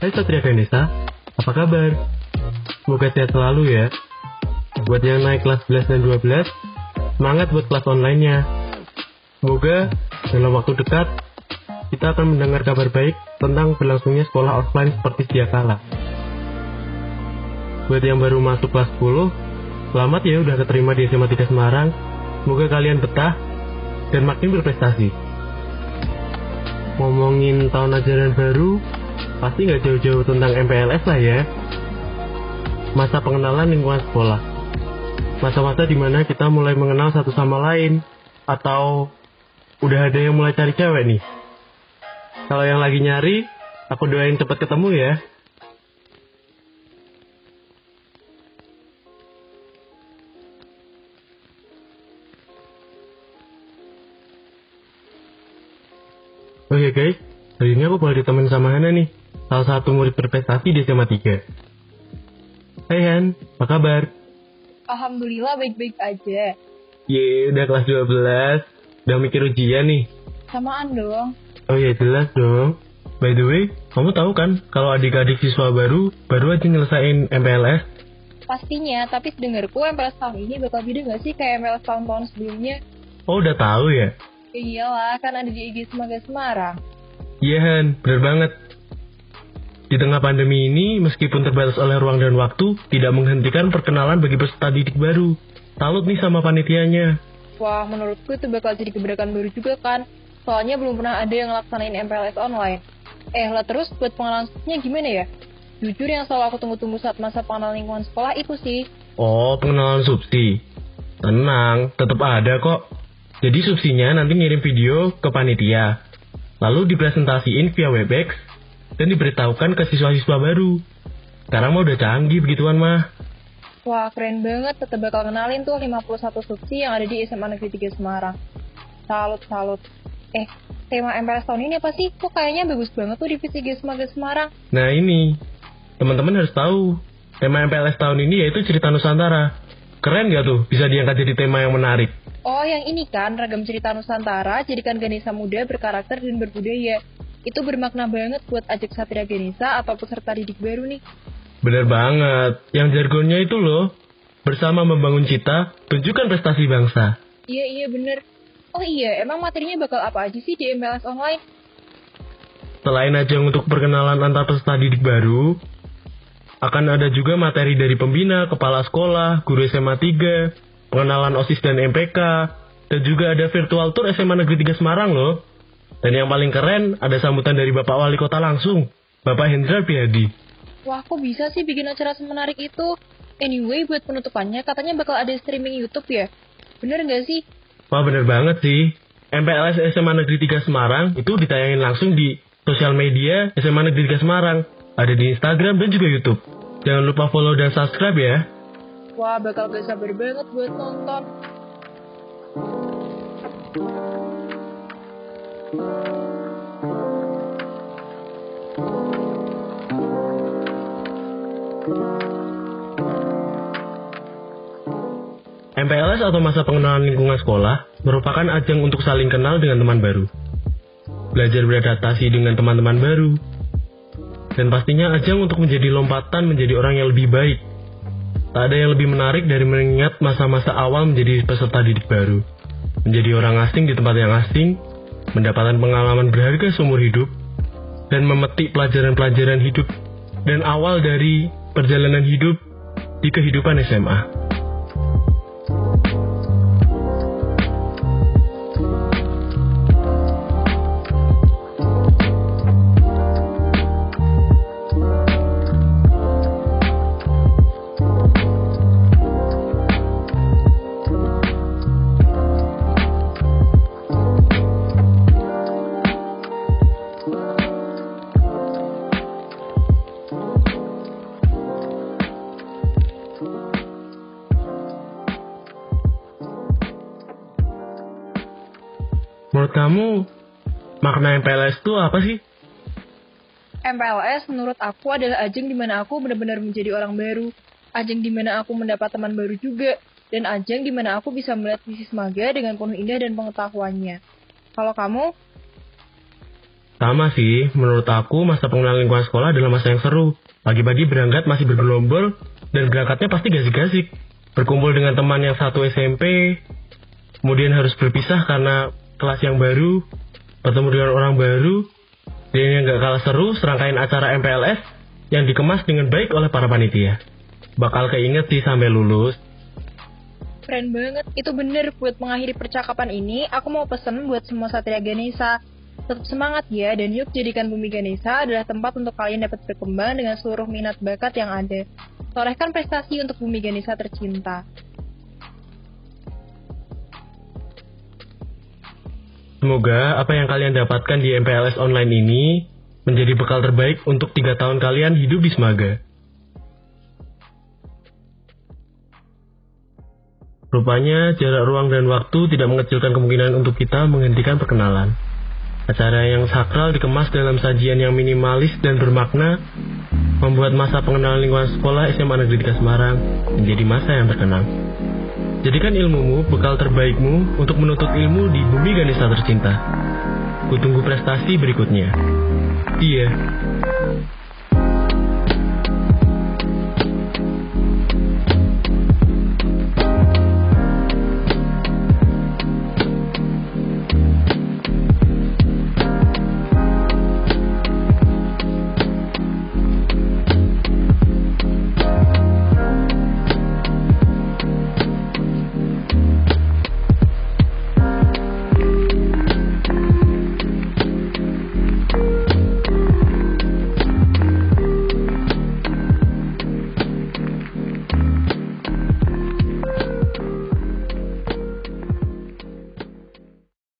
Hai Satria Ganesha, apa kabar? Semoga sehat selalu ya. Buat yang naik kelas 11 dan 12, semangat buat kelas online-nya. Semoga dalam waktu dekat, kita akan mendengar kabar baik tentang berlangsungnya sekolah offline seperti sedia kala. Buat yang baru masuk kelas 10, selamat ya udah keterima di SMA 3 Semarang. Semoga kalian betah dan makin berprestasi. Ngomongin tahun ajaran baru, pasti nggak jauh-jauh tentang MPLS lah ya. Masa pengenalan lingkungan sekolah. Masa-masa di mana kita mulai mengenal satu sama lain. Atau udah ada yang mulai cari cewek nih. Kalau yang lagi nyari, aku doain cepat ketemu ya. Oke guys, hari ini aku boleh ditemenin sama Hana nih, salah satu murid berprestasi di SMA 3. Hai Han, apa kabar? Alhamdulillah baik-baik aja. Ye, udah kelas 12, udah mikir ujian nih. Samaan dong. Oh iya jelas dong. By the way, kamu tahu kan kalau adik-adik siswa baru baru aja nyelesain MPLS? Pastinya, tapi sedengarku MPLS tahun ini bakal beda gak sih kayak MPLS tahun-tahun sebelumnya? Oh udah tahu ya? Ya iyalah, kan ada di IG Semoga Semarang. Iya Han, bener banget. Di tengah pandemi ini, meskipun terbatas oleh ruang dan waktu, tidak menghentikan perkenalan bagi peserta didik baru. Salut nih sama panitianya. Wah, menurutku itu bakal jadi gebrakan baru juga kan. Soalnya belum pernah ada yang ngelaksanain MPLS online. Eh, lah terus buat pengenalan subnya gimana ya? Jujur yang selalu aku tunggu-tunggu saat masa pengenalan lingkungan sekolah itu sih. Oh, pengenalan subsi. Tenang, tetap ada kok. Jadi subsinya nanti ngirim video ke panitia. Lalu dipresentasiin via Webex dan diberitahukan ke siswa-siswa baru. Sekarang mah udah canggih begituan mah. Wah, keren banget. Tetap bakal kenalin tuh 51 subsi yang ada di SMA Negeri 3 Semarang. Salut, salut. Eh, tema MPLS tahun ini apa sih? Kok kayaknya bagus banget tuh di Visi Semarang Semarang. Nah ini, teman-teman harus tahu. Tema MPLS tahun ini yaitu cerita Nusantara. Keren gak tuh bisa diangkat jadi tema yang menarik? Oh, yang ini kan, ragam cerita Nusantara, jadikan Ganesha muda berkarakter dan berbudaya. Itu bermakna banget buat ajak satria Ganesha atau peserta didik baru nih. Bener banget. Yang jargonnya itu loh, bersama membangun cita, tunjukkan prestasi bangsa. Iya, iya bener. Oh iya, emang materinya bakal apa aja sih di MLS online? Selain aja untuk perkenalan antar peserta didik baru, akan ada juga materi dari pembina, kepala sekolah, guru SMA 3, pengenalan OSIS dan MPK, dan juga ada virtual tour SMA Negeri 3 Semarang loh. Dan yang paling keren, ada sambutan dari Bapak Wali Kota langsung, Bapak Hendra Piadi. Wah, kok bisa sih bikin acara semenarik itu? Anyway, buat penutupannya katanya bakal ada streaming YouTube ya? Bener nggak sih? Wah, bener banget sih. MPLS SMA Negeri 3 Semarang itu ditayangin langsung di sosial media SMA Negeri 3 Semarang. Ada di Instagram dan juga YouTube. Jangan lupa follow dan subscribe ya. Wah, bakal gak sabar banget buat nonton. MPLS atau masa pengenalan lingkungan sekolah merupakan ajang untuk saling kenal dengan teman baru. Belajar beradaptasi dengan teman-teman baru. Dan pastinya ajang untuk menjadi lompatan menjadi orang yang lebih baik Tak ada yang lebih menarik dari mengingat masa-masa awal menjadi peserta didik baru. Menjadi orang asing di tempat yang asing, mendapatkan pengalaman berharga seumur hidup, dan memetik pelajaran-pelajaran hidup dan awal dari perjalanan hidup di kehidupan SMA. Menurut kamu, makna MPLS itu apa sih? MPLS menurut aku adalah ajang di mana aku benar-benar menjadi orang baru, ajang di mana aku mendapat teman baru juga, dan ajang di mana aku bisa melihat visi Semaga dengan penuh indah dan pengetahuannya. Kalau kamu? Sama sih, menurut aku masa pengenalan lingkungan sekolah adalah masa yang seru. Pagi-pagi berangkat masih bergelombol, dan berangkatnya pasti gasik-gasik. Berkumpul dengan teman yang satu SMP, kemudian harus berpisah karena kelas yang baru, bertemu dengan orang baru, dan yang gak kalah seru, serangkaian acara MPLS yang dikemas dengan baik oleh para panitia. Bakal keinget sih sampai lulus. Keren banget. Itu bener buat mengakhiri percakapan ini, aku mau pesen buat semua Satria Ganesha. Tetap semangat ya, dan yuk jadikan Bumi Ganesha adalah tempat untuk kalian dapat berkembang dengan seluruh minat bakat yang ada. Torehkan prestasi untuk Bumi Ganesha tercinta. Semoga apa yang kalian dapatkan di MPLS online ini menjadi bekal terbaik untuk tiga tahun kalian hidup di Semaga. Rupanya jarak ruang dan waktu tidak mengecilkan kemungkinan untuk kita menghentikan perkenalan. Acara yang sakral dikemas dalam sajian yang minimalis dan bermakna membuat masa pengenalan lingkungan sekolah SMA Negeri 3 Semarang menjadi masa yang terkenang. Jadikan ilmumu bekal terbaikmu untuk menuntut ilmu di bumi Ganesha tercinta. Kutunggu prestasi berikutnya. Iya.